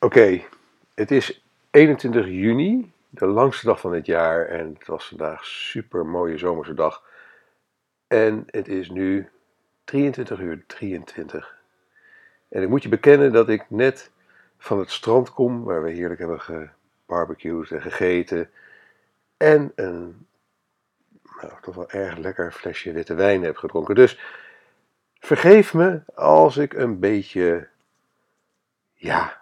Oké, het is 21 juni, de langste dag van het jaar. En het was vandaag super mooie zomerse dag. En het is nu 23 uur 23. En ik moet je bekennen dat ik net van het strand kom, waar we heerlijk hebben gebarbecued en gegeten. En een nou, toch wel erg lekker flesje witte wijn heb gedronken. Dus vergeef me als ik een beetje, ja,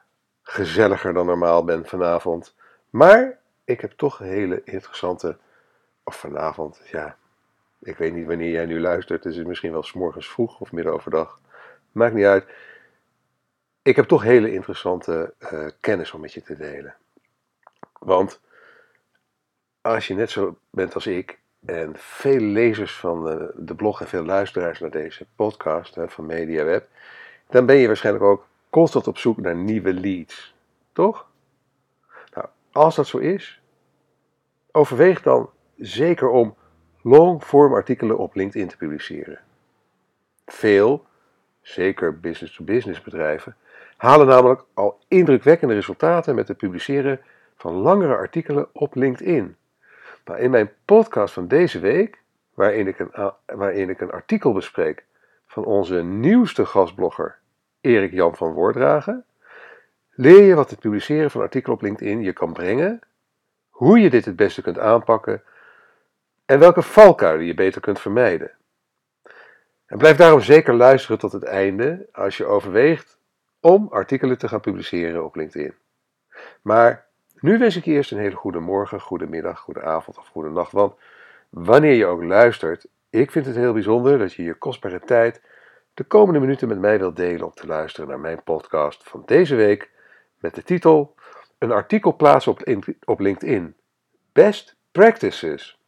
gezelliger dan normaal ben vanavond. Maar ik heb toch hele interessante, of vanavond, ja, ik weet niet wanneer jij nu luistert. Dus het is misschien wel s morgens vroeg of midden overdag. Maakt niet uit. Ik heb toch hele interessante uh, kennis om met je te delen. Want als je net zo bent als ik en veel lezers van de, de blog en veel luisteraars naar deze podcast van MediaWeb, dan ben je waarschijnlijk ook constant op zoek naar nieuwe leads. Toch? Nou, als dat zo is, overweeg dan zeker om long-form artikelen op LinkedIn te publiceren. Veel, zeker business-to-business bedrijven, halen namelijk al indrukwekkende resultaten met het publiceren van langere artikelen op LinkedIn. Nou, in mijn podcast van deze week, waarin ik, een, waarin ik een artikel bespreek van onze nieuwste gastblogger Erik Jan van Woordragen, leer je wat het publiceren van artikelen op LinkedIn je kan brengen, hoe je dit het beste kunt aanpakken en welke valkuilen je beter kunt vermijden. En blijf daarom zeker luisteren tot het einde als je overweegt om artikelen te gaan publiceren op LinkedIn. Maar nu wens ik je eerst een hele goede morgen, goede middag, goede avond of goede nacht. Want wanneer je ook luistert, ik vind het heel bijzonder dat je je kostbare tijd de komende minuten met mij wilt delen om te luisteren naar mijn podcast van deze week met de titel Een artikel plaatsen op LinkedIn. Best Practices.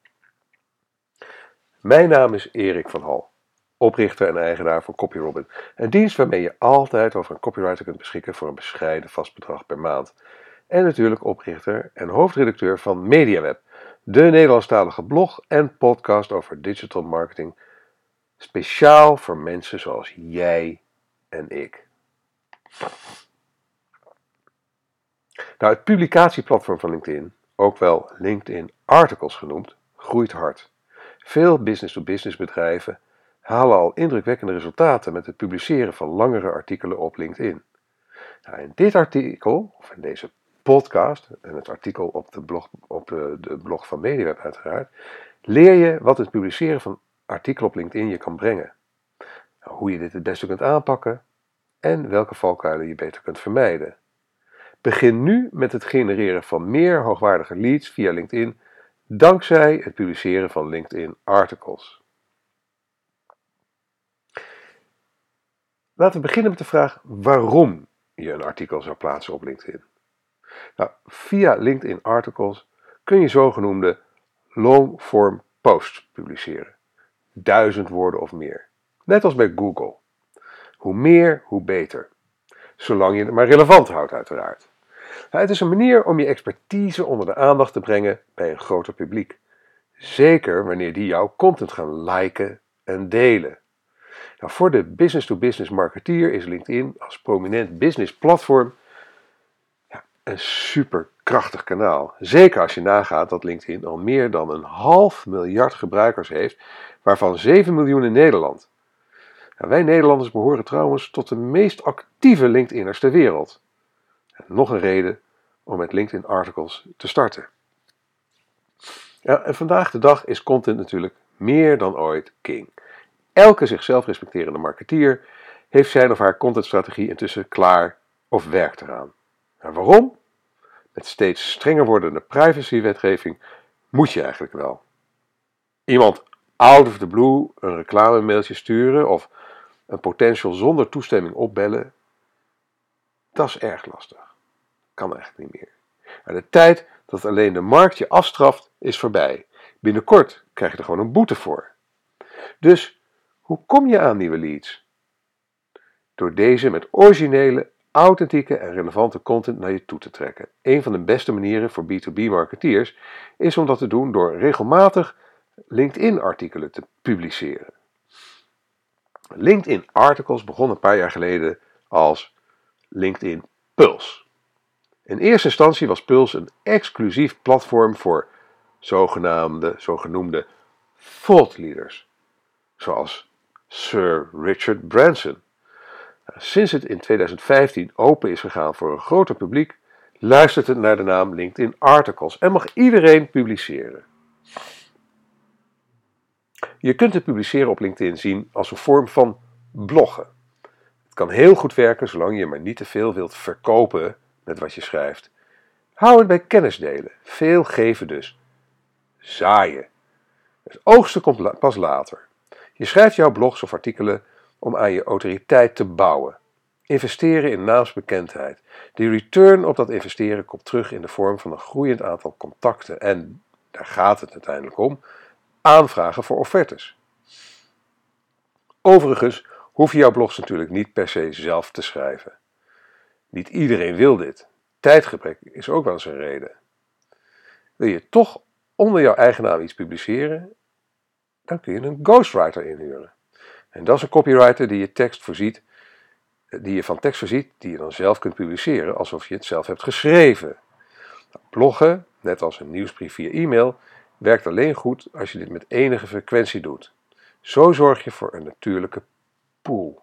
Mijn naam is Erik van Hal, oprichter en eigenaar van CopyRobin. Een dienst waarmee je altijd over een copywriter kunt beschikken voor een bescheiden vast bedrag per maand. En natuurlijk oprichter en hoofdredacteur van MediaWeb, de Nederlandstalige blog en podcast over digital marketing, speciaal voor mensen zoals jij en ik. Nou, het publicatieplatform van LinkedIn, ook wel LinkedIn Articles genoemd, groeit hard. Veel business-to-business bedrijven halen al indrukwekkende resultaten met het publiceren van langere artikelen op LinkedIn. Nou, in dit artikel, of in deze podcast en het artikel op de blog, op de, de blog van MediaWeb uiteraard, leer je wat het publiceren van artikelen op LinkedIn je kan brengen. Hoe je dit het beste kunt aanpakken en welke valkuilen je beter kunt vermijden. Begin nu met het genereren van meer hoogwaardige leads via LinkedIn dankzij het publiceren van LinkedIn articles. Laten we beginnen met de vraag waarom je een artikel zou plaatsen op LinkedIn. Nou, via LinkedIn articles kun je zogenoemde long-form posts publiceren. Duizend woorden of meer. Net als bij Google. Hoe meer, hoe beter. Zolang je het maar relevant houdt, uiteraard. Nou, het is een manier om je expertise onder de aandacht te brengen bij een groter publiek. Zeker wanneer die jouw content gaan liken en delen. Nou, voor de business-to-business marketeer is LinkedIn als prominent business platform ja, een super krachtig kanaal. Zeker als je nagaat dat LinkedIn al meer dan een half miljard gebruikers heeft, waarvan 7 miljoen in Nederland. Wij Nederlanders behoren trouwens tot de meest actieve LinkedIners ter wereld. Nog een reden om met LinkedIn Articles te starten. Ja, en vandaag de dag is content natuurlijk meer dan ooit king. Elke zichzelf respecterende marketeer heeft zijn of haar contentstrategie intussen klaar of werkt eraan. En waarom? Met steeds strenger wordende privacywetgeving moet je eigenlijk wel. Iemand out of the blue een reclamemailtje sturen of een potential zonder toestemming opbellen, dat is erg lastig kan eigenlijk niet meer. de tijd dat alleen de markt je afstraft is voorbij. Binnenkort krijg je er gewoon een boete voor. Dus hoe kom je aan nieuwe leads? Door deze met originele, authentieke en relevante content naar je toe te trekken. Een van de beste manieren voor B2B-marketeers is om dat te doen door regelmatig LinkedIn-artikelen te publiceren. LinkedIn-articles begon een paar jaar geleden als LinkedIn Pulse. In eerste instantie was Puls een exclusief platform voor zogenaamde, zogenoemde thought leaders, zoals Sir Richard Branson. Sinds het in 2015 open is gegaan voor een groter publiek, luistert het naar de naam LinkedIn Articles en mag iedereen publiceren. Je kunt het publiceren op LinkedIn zien als een vorm van bloggen. Het kan heel goed werken zolang je maar niet te veel wilt verkopen met wat je schrijft. Hou het bij kennis delen. Veel geven dus. Zaaien. Het oogsten komt pas later. Je schrijft jouw blogs of artikelen om aan je autoriteit te bouwen. Investeren in naamsbekendheid. De return op dat investeren komt terug in de vorm van een groeiend aantal contacten en, daar gaat het uiteindelijk om, aanvragen voor offertes. Overigens hoef je jouw blogs natuurlijk niet per se zelf te schrijven. Niet iedereen wil dit. Tijdgebrek is ook wel eens een reden. Wil je toch onder jouw eigen naam iets publiceren, dan kun je een ghostwriter inhuren. En dat is een copywriter die je tekst voorziet, die je van tekst voorziet die je dan zelf kunt publiceren alsof je het zelf hebt geschreven. Nou, bloggen, net als een nieuwsbrief via e-mail, werkt alleen goed als je dit met enige frequentie doet. Zo zorg je voor een natuurlijke pool.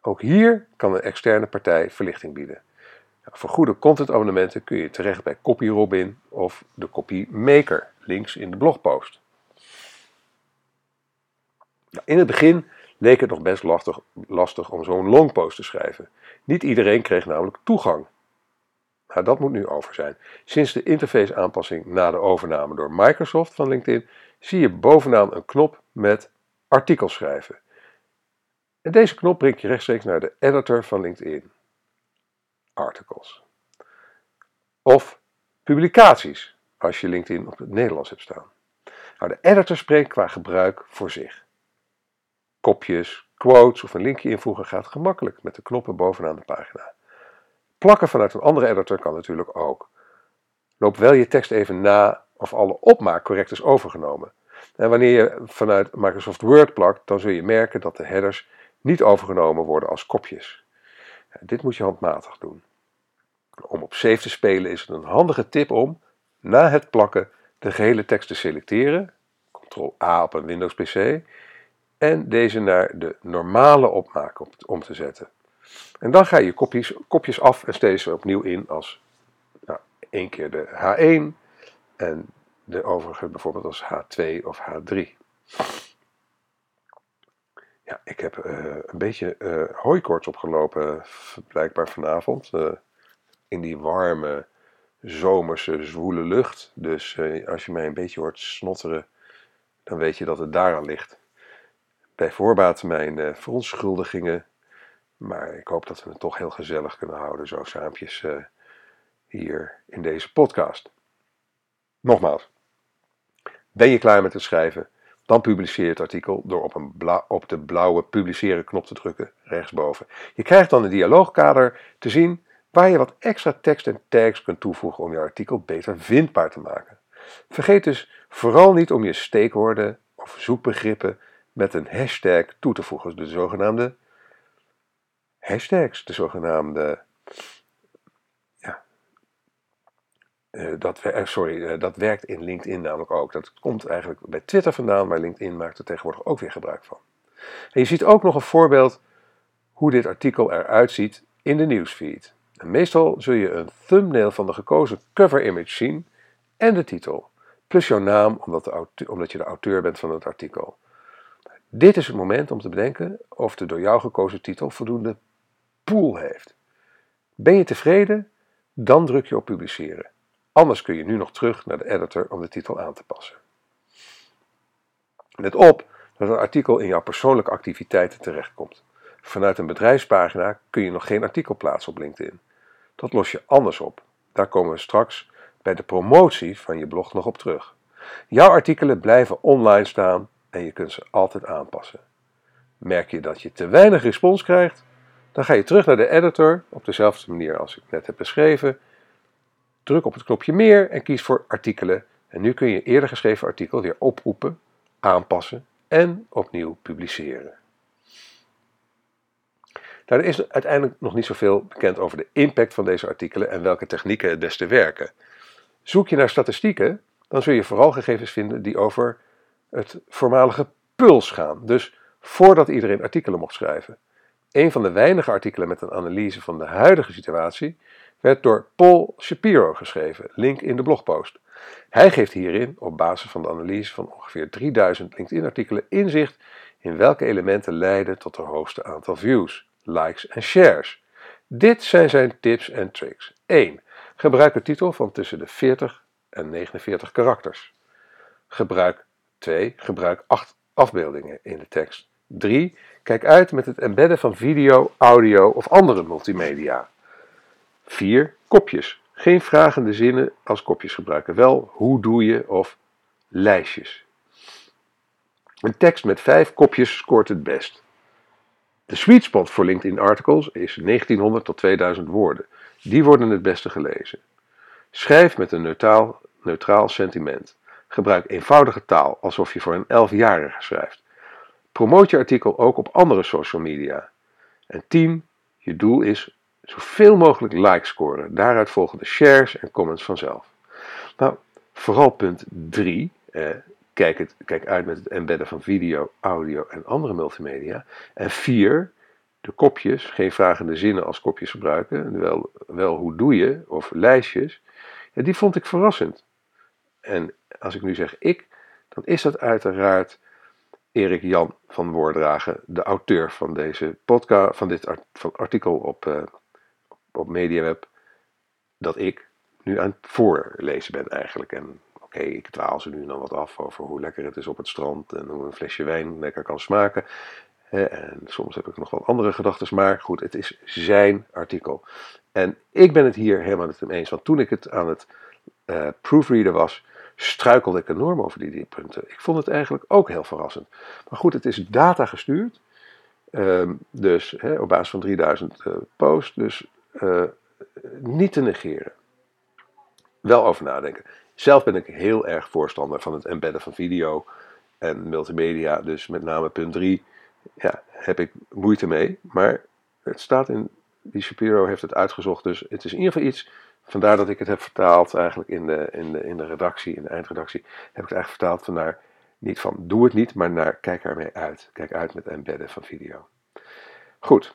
Ook hier kan een externe partij verlichting bieden. Nou, voor goede contentabonnementen kun je terecht bij CopyRobin of de CopyMaker, links in de blogpost. Nou, in het begin leek het nog best lastig, lastig om zo'n longpost te schrijven. Niet iedereen kreeg namelijk toegang. Nou, dat moet nu over zijn. Sinds de interface-aanpassing na de overname door Microsoft van LinkedIn zie je bovenaan een knop met artikels schrijven. En deze knop brengt je rechtstreeks naar de editor van LinkedIn. Articles. Of publicaties, als je LinkedIn op het Nederlands hebt staan. Nou, de editor spreekt qua gebruik voor zich. Kopjes, quotes of een linkje invoegen gaat gemakkelijk met de knoppen bovenaan de pagina. Plakken vanuit een andere editor kan natuurlijk ook. Loop wel je tekst even na of alle opmaak correct is overgenomen. En wanneer je vanuit Microsoft Word plakt, dan zul je merken dat de headers niet overgenomen worden als kopjes. Dit moet je handmatig doen. Om op save te spelen is het een handige tip om, na het plakken, de gehele tekst te selecteren, Ctrl-A op een Windows PC, en deze naar de normale opmaak om te zetten. En dan ga je kopjes, kopjes af en steeds opnieuw in als nou, één keer de H1 en de overige bijvoorbeeld als H2 of H3. Ja, ik heb uh, een beetje uh, hooikoorts opgelopen, blijkbaar vanavond. Uh, in die warme, zomerse, zwoele lucht. Dus als je mij een beetje hoort snotteren, dan weet je dat het daaraan ligt. Bij voorbaat mijn verontschuldigingen. Maar ik hoop dat we het toch heel gezellig kunnen houden, zo saampjes hier in deze podcast. Nogmaals, ben je klaar met het schrijven? Dan publiceer je het artikel door op, een op de blauwe publiceren knop te drukken rechtsboven. Je krijgt dan een dialoogkader te zien waar je wat extra tekst en tags kunt toevoegen om je artikel beter vindbaar te maken. Vergeet dus vooral niet om je steekwoorden of zoekbegrippen met een hashtag toe te voegen, de zogenaamde hashtags, de zogenaamde Uh, dat, uh, sorry, uh, dat werkt in LinkedIn namelijk ook. Dat komt eigenlijk bij Twitter vandaan, maar LinkedIn maakt er tegenwoordig ook weer gebruik van. En je ziet ook nog een voorbeeld hoe dit artikel eruit ziet in de nieuwsfeed. En meestal zul je een thumbnail van de gekozen cover image zien en de titel, plus jouw naam omdat, omdat je de auteur bent van het artikel. Dit is het moment om te bedenken of de door jou gekozen titel voldoende pool heeft. Ben je tevreden? Dan druk je op publiceren. Anders kun je nu nog terug naar de editor om de titel aan te passen. Let op dat een artikel in jouw persoonlijke activiteiten terechtkomt. Vanuit een bedrijfspagina kun je nog geen artikel plaatsen op LinkedIn. Dat los je anders op. Daar komen we straks bij de promotie van je blog nog op terug. Jouw artikelen blijven online staan en je kunt ze altijd aanpassen. Merk je dat je te weinig respons krijgt? Dan ga je terug naar de editor op dezelfde manier als ik net heb beschreven Druk op het knopje meer en kies voor artikelen. En nu kun je eerder geschreven artikel weer oproepen, aanpassen en opnieuw publiceren. Nou, er is uiteindelijk nog niet zoveel bekend over de impact van deze artikelen en welke technieken het beste werken. Zoek je naar statistieken, dan zul je vooral gegevens vinden die over het voormalige puls gaan. Dus voordat iedereen artikelen mocht schrijven. Een van de weinige artikelen met een analyse van de huidige situatie werd door Paul Shapiro geschreven, link in de blogpost. Hij geeft hierin, op basis van de analyse van ongeveer 3000 LinkedIn-artikelen, inzicht in welke elementen leiden tot het hoogste aantal views, likes en shares. Dit zijn zijn tips en tricks. 1. Gebruik een titel van tussen de 40 en 49 karakters. Gebruik 2. Gebruik 8 afbeeldingen in de tekst. 3. Kijk uit met het embedden van video, audio of andere multimedia. 4. Kopjes. Geen vragende zinnen als kopjes gebruiken. Wel hoe doe je of lijstjes. Een tekst met vijf kopjes scoort het best. De sweet spot voor LinkedIn articles is 1900 tot 2000 woorden. Die worden het beste gelezen. Schrijf met een neutraal, neutraal sentiment. Gebruik eenvoudige taal, alsof je voor een elfjarige schrijft. Promoot je artikel ook op andere social media. En 10. Je doel is zoveel mogelijk likes scoren. Daaruit volgen de shares en comments vanzelf. Nou, vooral punt 3. Eh, kijk, het, kijk uit met het embedden van video, audio en andere multimedia. En 4. De kopjes, geen vragende zinnen als kopjes gebruiken. Wel, wel hoe doe je, of lijstjes. Ja, die vond ik verrassend. En als ik nu zeg ik, dan is dat uiteraard Erik Jan van Woordragen, de auteur van deze podcast, van dit artikel op, uh, op MediaWeb, dat ik nu aan het voorlezen ben eigenlijk. En oké, ik dwaal ze nu dan wat af over hoe lekker het is op het strand en hoe een flesje wijn lekker kan smaken. En soms heb ik nog wel andere gedachten, maar goed, het is zijn artikel. En ik ben het hier helemaal met hem eens, want toen ik het aan het uh, proofreader was, struikelde ik enorm over die, die punten. Ik vond het eigenlijk ook heel verrassend. Maar goed, het is data gestuurd. Um, dus op basis van 3000 uh, posts. Dus uh, niet te negeren. Wel over nadenken. Zelf ben ik heel erg voorstander van het embedden van video en multimedia. Dus met name punt 3 ja, heb ik moeite mee. Maar het staat in, die Shapiro heeft het uitgezocht. Dus het is in ieder geval iets Vandaar dat ik het heb vertaald eigenlijk in de, in de, in de redactie, in de eindredactie, heb ik het eigenlijk vertaald van naar, niet van doe het niet, maar naar kijk ermee uit. Kijk uit met embedden van video. Goed.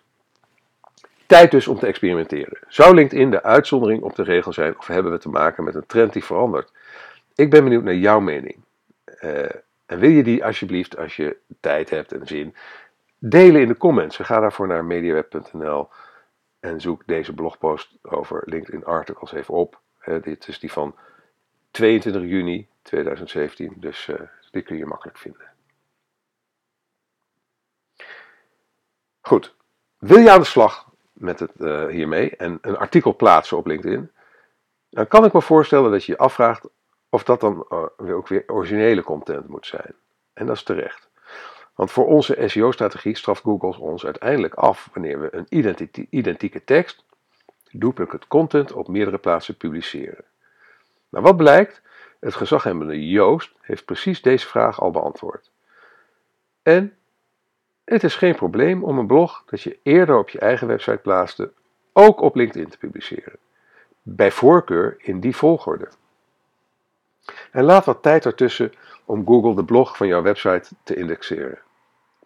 Tijd dus om te experimenteren. Zou LinkedIn de uitzondering op de regel zijn of hebben we te maken met een trend die verandert? Ik ben benieuwd naar jouw mening. Uh, en wil je die alsjeblieft, als je tijd hebt en zin, delen in de comments. Ga daarvoor naar mediaweb.nl en zoek deze blogpost over LinkedIn articles even op. dit is die van 22 juni 2017, dus uh, die kun je makkelijk vinden. Goed, wil je aan de slag met het uh, hiermee en een artikel plaatsen op LinkedIn? Dan kan ik me voorstellen dat je je afvraagt of dat dan uh, ook weer originele content moet zijn. En dat is terecht. Want voor onze SEO-strategie straft Google ons uiteindelijk af wanneer we een identieke tekst, duplicate content, op meerdere plaatsen publiceren. Nou, wat blijkt? Het gezaghebbende Joost heeft precies deze vraag al beantwoord. En het is geen probleem om een blog dat je eerder op je eigen website plaatste, ook op LinkedIn te publiceren. Bij voorkeur in die volgorde. En laat wat tijd ertussen om Google de blog van jouw website te indexeren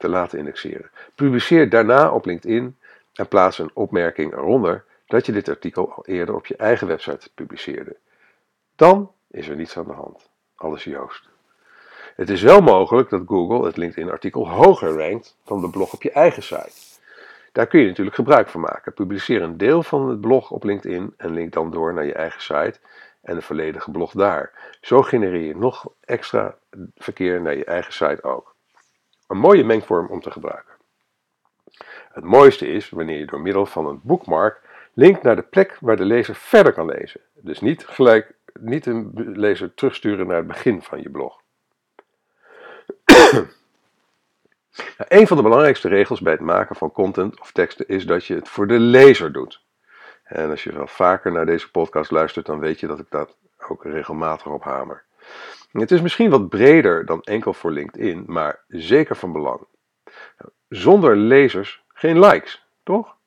te laten indexeren. Publiceer daarna op LinkedIn en plaats een opmerking eronder dat je dit artikel al eerder op je eigen website publiceerde. Dan is er niets aan de hand. Alles Joost. Het is wel mogelijk dat Google het LinkedIn-artikel hoger rankt dan de blog op je eigen site. Daar kun je natuurlijk gebruik van maken. Publiceer een deel van het blog op LinkedIn en link dan door naar je eigen site en de volledige blog daar. Zo genereer je nog extra verkeer naar je eigen site ook. Een mooie mengvorm om te gebruiken. Het mooiste is wanneer je door middel van een bookmark linkt naar de plek waar de lezer verder kan lezen. Dus niet gelijk niet een lezer terugsturen naar het begin van je blog. nou, een van de belangrijkste regels bij het maken van content of teksten is dat je het voor de lezer doet. En als je wel vaker naar deze podcast luistert, dan weet je dat ik dat ook regelmatig op hamer. Het is misschien wat breder dan enkel voor LinkedIn, maar zeker van belang. Zonder lezers geen likes. toch?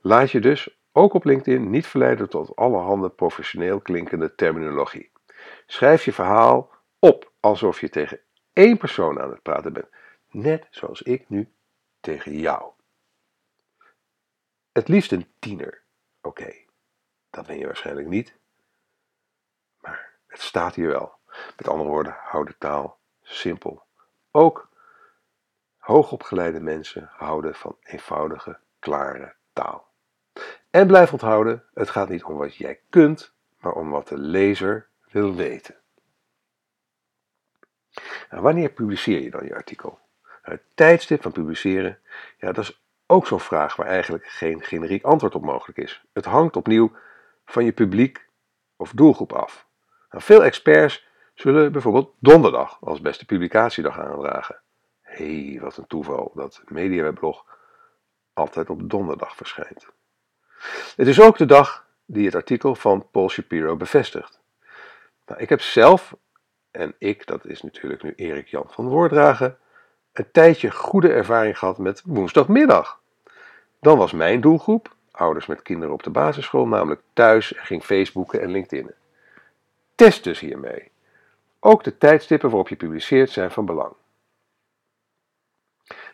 Laat je dus ook op LinkedIn niet verleiden tot allerhande professioneel klinkende terminologie. Schrijf je verhaal op alsof je tegen één persoon aan het praten bent, net zoals ik nu tegen jou. Het liefst een tiener. Oké, dat ben je waarschijnlijk niet. Maar het staat hier wel. Met andere woorden, hou de taal simpel. Ook hoogopgeleide mensen houden van eenvoudige, klare taal. En blijf onthouden, het gaat niet om wat jij kunt, maar om wat de lezer wil weten. Nou, wanneer publiceer je dan je artikel? Nou, het tijdstip van publiceren, ja, dat is ook zo'n vraag waar eigenlijk geen generiek antwoord op mogelijk is. Het hangt opnieuw van je publiek of doelgroep af. Nou, veel experts zullen bijvoorbeeld donderdag als beste publicatiedag aandragen. Hé, hey, wat een toeval dat MediaWebblog altijd op donderdag verschijnt. Het is ook de dag die het artikel van Paul Shapiro bevestigt. Nou, ik heb zelf, en ik, dat is natuurlijk nu Erik Jan van Woordragen, een tijdje goede ervaring gehad met woensdagmiddag. Dan was mijn doelgroep, ouders met kinderen op de basisschool, namelijk thuis en ging Facebooken en LinkedIn. Test dus hiermee. Ook de tijdstippen waarop je publiceert zijn van belang.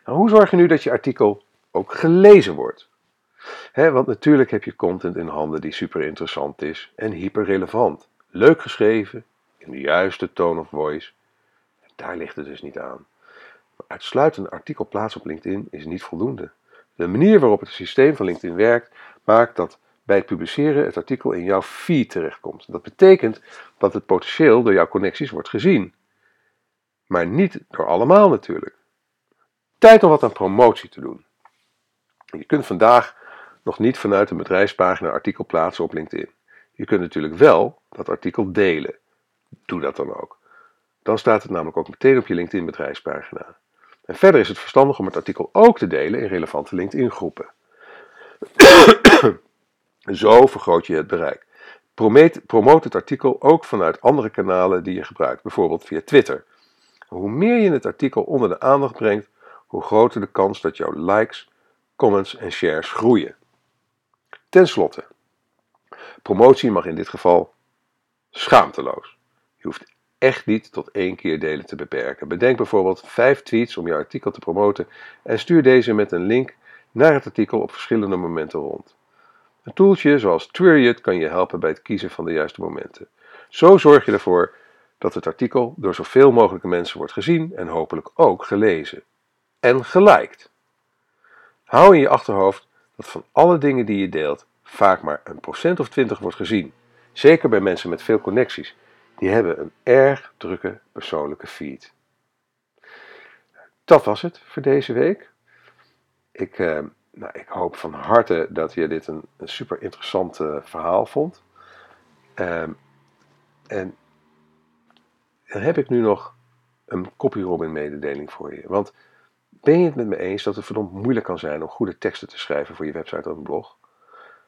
Nou, hoe zorg je nu dat je artikel ook gelezen wordt? want natuurlijk heb je content in handen die super interessant is en hyper relevant. Leuk geschreven, in de juiste tone of voice. Daar ligt het dus niet aan. Maar uitsluitend een artikel plaatsen op LinkedIn is niet voldoende. De manier waarop het systeem van LinkedIn werkt, maakt dat bij het publiceren het artikel in jouw feed terechtkomt. Dat betekent dat het potentieel door jouw connecties wordt gezien. Maar niet door allemaal natuurlijk. Tijd om wat aan promotie te doen. Je kunt vandaag nog niet vanuit een bedrijfspagina artikel plaatsen op LinkedIn. Je kunt natuurlijk wel dat artikel delen. Doe dat dan ook. Dan staat het namelijk ook meteen op je LinkedIn bedrijfspagina. En verder is het verstandig om het artikel ook te delen in relevante LinkedIn groepen. Zo vergroot je het bereik. Promoot het artikel ook vanuit andere kanalen die je gebruikt, bijvoorbeeld via Twitter. Hoe meer je het artikel onder de aandacht brengt, hoe groter de kans dat jouw likes, comments en shares groeien. Ten slotte, promotie mag in dit geval schaamteloos. Je hoeft echt niet tot één keer delen te beperken. Bedenk bijvoorbeeld vijf tweets om je artikel te promoten en stuur deze met een link naar het artikel op verschillende momenten rond. Een toeltje zoals Twiriot kan je helpen bij het kiezen van de juiste momenten. Zo zorg je ervoor dat het artikel door zoveel mogelijke mensen wordt gezien en hopelijk ook gelezen. En geliked. Hou in je achterhoofd dat van alle dingen die je deelt vaak maar een procent of twintig wordt gezien. Zeker bij mensen met veel connecties. Die hebben een erg drukke persoonlijke feed. Dat was het voor deze week. Ik, eh, nou, ik hoop van harte dat je dit een, super interessant uh, verhaal vond. Um, en dan heb ik nu nog een copy Robin mededeling voor je. Want ben je het met me eens dat het verdomd moeilijk kan zijn om goede teksten te schrijven voor je website of een blog?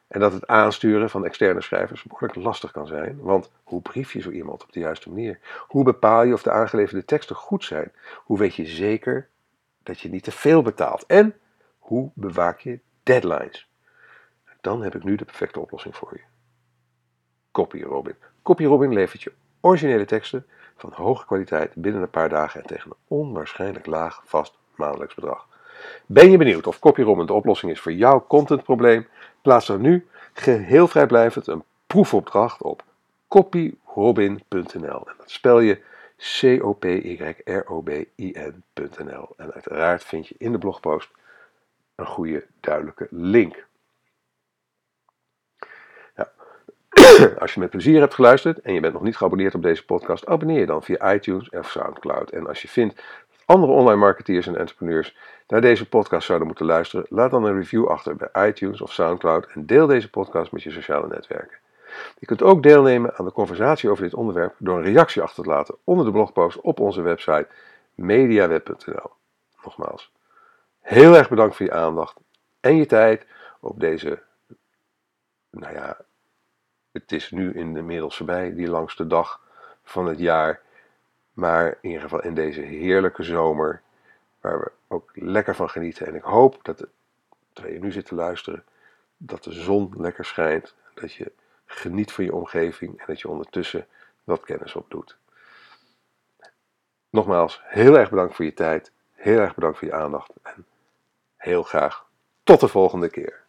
En dat het aansturen van externe schrijvers behoorlijk lastig kan zijn. Want hoe brief je zo iemand op de juiste manier? Hoe bepaal je of de aangeleverde teksten goed zijn? Hoe weet je zeker dat je niet te veel betaalt? En hoe bewaak je deadlines? Dan heb ik nu de perfecte oplossing voor je. CopyRobin. CopyRobin levert je originele teksten van hoge kwaliteit binnen een paar dagen en tegen een onwaarschijnlijk laag vast maandelijks bedrag. Ben je benieuwd of CopyRobin de oplossing is voor jouw contentprobleem? Plaats dan nu geheel vrijblijvend een proefopdracht op copyrobin.nl. En dat spel je C-O-P-Y-R-O-B-I-N.nl. En uiteraard vind je in de blogpost een goede, duidelijke link. als je met plezier hebt geluisterd en je bent nog niet geabonneerd op deze podcast, abonneer je dan via iTunes of SoundCloud. En als je vindt dat andere online marketeers en entrepreneurs naar deze podcast zouden moeten luisteren, laat dan een review achter bij iTunes of SoundCloud en deel deze podcast met je sociale netwerken. Je kunt ook deelnemen aan de conversatie over dit onderwerp door een reactie achter te laten onder de blogpost op onze website mediaweb.nl. Nogmaals, heel erg bedankt voor je aandacht en je tijd op deze, nou ja, het is nu inmiddels voorbij, die langste dag van het jaar. Maar in ieder geval in deze heerlijke zomer, waar we ook lekker van genieten. En ik hoop dat de terwijl je nu zit te luisteren, dat de zon lekker schijnt, dat je geniet van je omgeving en dat je ondertussen wat kennis opdoet. Nogmaals, heel erg bedankt voor je tijd, heel erg bedankt voor je aandacht en heel graag tot de volgende keer.